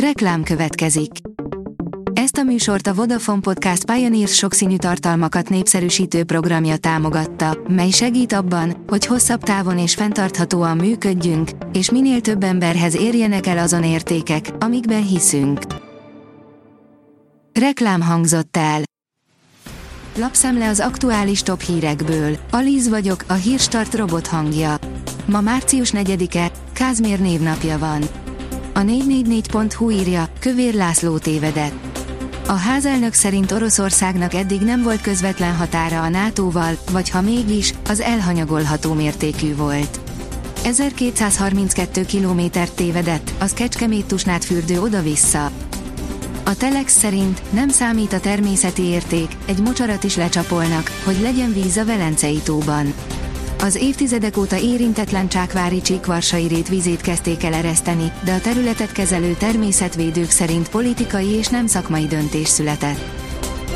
Reklám következik. Ezt a műsort a Vodafone Podcast Pioneers sokszínű tartalmakat népszerűsítő programja támogatta, mely segít abban, hogy hosszabb távon és fenntarthatóan működjünk, és minél több emberhez érjenek el azon értékek, amikben hiszünk. Reklám hangzott el. Lapszemle az aktuális top hírekből. Alíz vagyok, a hírstart robot hangja. Ma március 4-e, Kázmér névnapja van. A 444.hu írja, Kövér László tévedett. A házelnök szerint Oroszországnak eddig nem volt közvetlen határa a NATO-val, vagy ha mégis, az elhanyagolható mértékű volt. 1232 kilométert tévedett, az Kecskemét fürdő oda-vissza. A Telex szerint nem számít a természeti érték, egy mocsarat is lecsapolnak, hogy legyen víz a Velencei tóban. Az évtizedek óta érintetlen Csákvári csíkvarsai rétvizét kezdték el ereszteni, de a területet kezelő természetvédők szerint politikai és nem szakmai döntés született.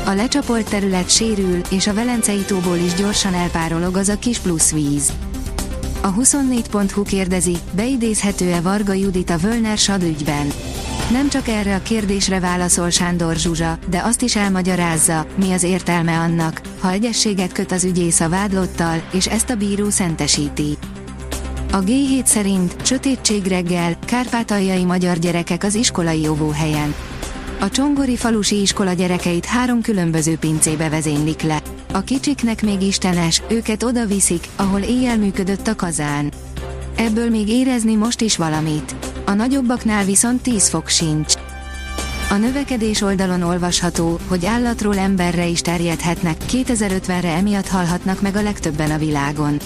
A lecsapolt terület sérül, és a Velencei tóból is gyorsan elpárolog az a kis plusz víz. A 24.hu kérdezi, beidézhető-e Varga Judit a Völner Sad ügyben. Nem csak erre a kérdésre válaszol Sándor Zsuzsa, de azt is elmagyarázza, mi az értelme annak, ha egyességet köt az ügyész a vádlottal, és ezt a bíró szentesíti. A G7 szerint sötétség reggel, kárpátaljai magyar gyerekek az iskolai óvóhelyen. A Csongori falusi iskola gyerekeit három különböző pincébe vezénylik le. A kicsiknek még istenes, őket oda viszik, ahol éjjel működött a kazán. Ebből még érezni most is valamit a nagyobbaknál viszont 10 fok sincs. A növekedés oldalon olvasható, hogy állatról emberre is terjedhetnek, 2050-re emiatt halhatnak meg a legtöbben a világon.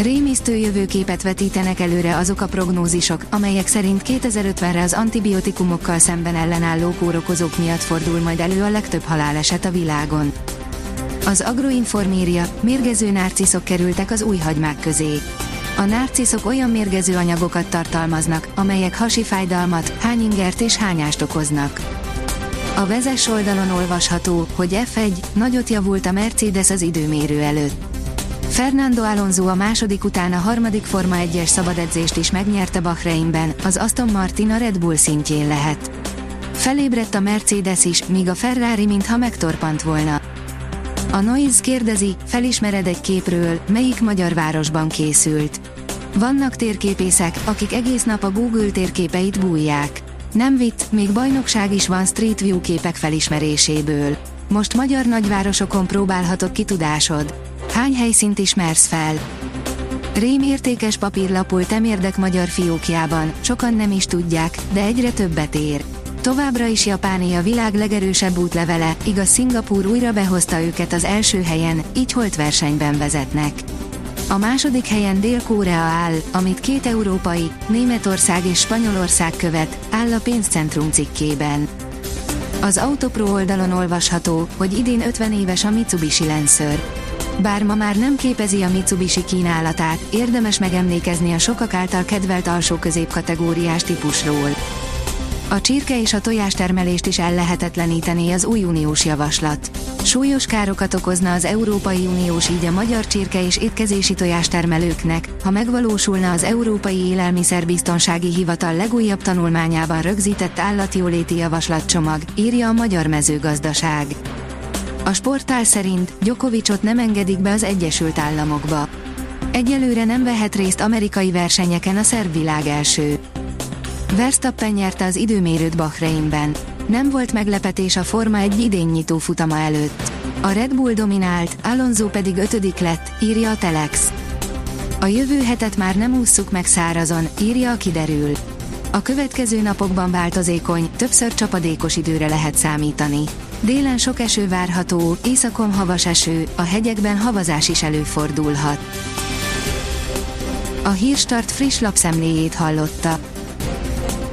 Rémisztő jövőképet vetítenek előre azok a prognózisok, amelyek szerint 2050-re az antibiotikumokkal szemben ellenálló kórokozók miatt fordul majd elő a legtöbb haláleset a világon. Az Agroinforméria, mérgező nárciszok kerültek az új hagymák közé. A nárciszok olyan mérgező anyagokat tartalmaznak, amelyek hasi fájdalmat, hányingert és hányást okoznak. A vezes oldalon olvasható, hogy F1 nagyot javult a Mercedes az időmérő előtt. Fernando Alonso a második után a harmadik Forma 1-es szabadedzést is megnyerte Bahreinben, az Aston Martin a Red Bull szintjén lehet. Felébredt a Mercedes is, míg a Ferrari mintha megtorpant volna. A Noise kérdezi, felismered egy képről, melyik magyar városban készült. Vannak térképészek, akik egész nap a Google térképeit bújják. Nem vicc, még bajnokság is van Street View képek felismeréséből. Most magyar nagyvárosokon próbálhatok ki tudásod. Hány helyszínt ismersz fel? Rém értékes papírlapul temérdek magyar fiókjában, sokan nem is tudják, de egyre többet ér. Továbbra is Japáné a világ legerősebb útlevele, igaz Szingapúr újra behozta őket az első helyen, így holt versenyben vezetnek. A második helyen Dél-Korea áll, amit két európai, Németország és Spanyolország követ, áll a pénzcentrum cikkében. Az Autopro oldalon olvasható, hogy idén 50 éves a Mitsubishi Lancer. Bár ma már nem képezi a Mitsubishi kínálatát, érdemes megemlékezni a sokak által kedvelt alsó középkategóriás típusról. A csirke és a tojástermelést is ellehetetleníteni az új uniós javaslat. Súlyos károkat okozna az Európai Uniós így a magyar csirke és étkezési tojástermelőknek, ha megvalósulna az Európai Élelmiszerbiztonsági Hivatal legújabb tanulmányában rögzített állatjóléti javaslatcsomag, írja a Magyar Mezőgazdaság. A sportál szerint Gyokovicsot nem engedik be az Egyesült Államokba. Egyelőre nem vehet részt amerikai versenyeken a szerb világ első. Verstappen nyerte az időmérőt Bahreinben. Nem volt meglepetés a Forma egy idén nyitó futama előtt. A Red Bull dominált, Alonso pedig ötödik lett, írja a Telex. A jövő hetet már nem ússzuk meg szárazon, írja a kiderül. A következő napokban változékony, többször csapadékos időre lehet számítani. Délen sok eső várható, északon havas eső, a hegyekben havazás is előfordulhat. A Hírstart friss lapszemléjét hallotta.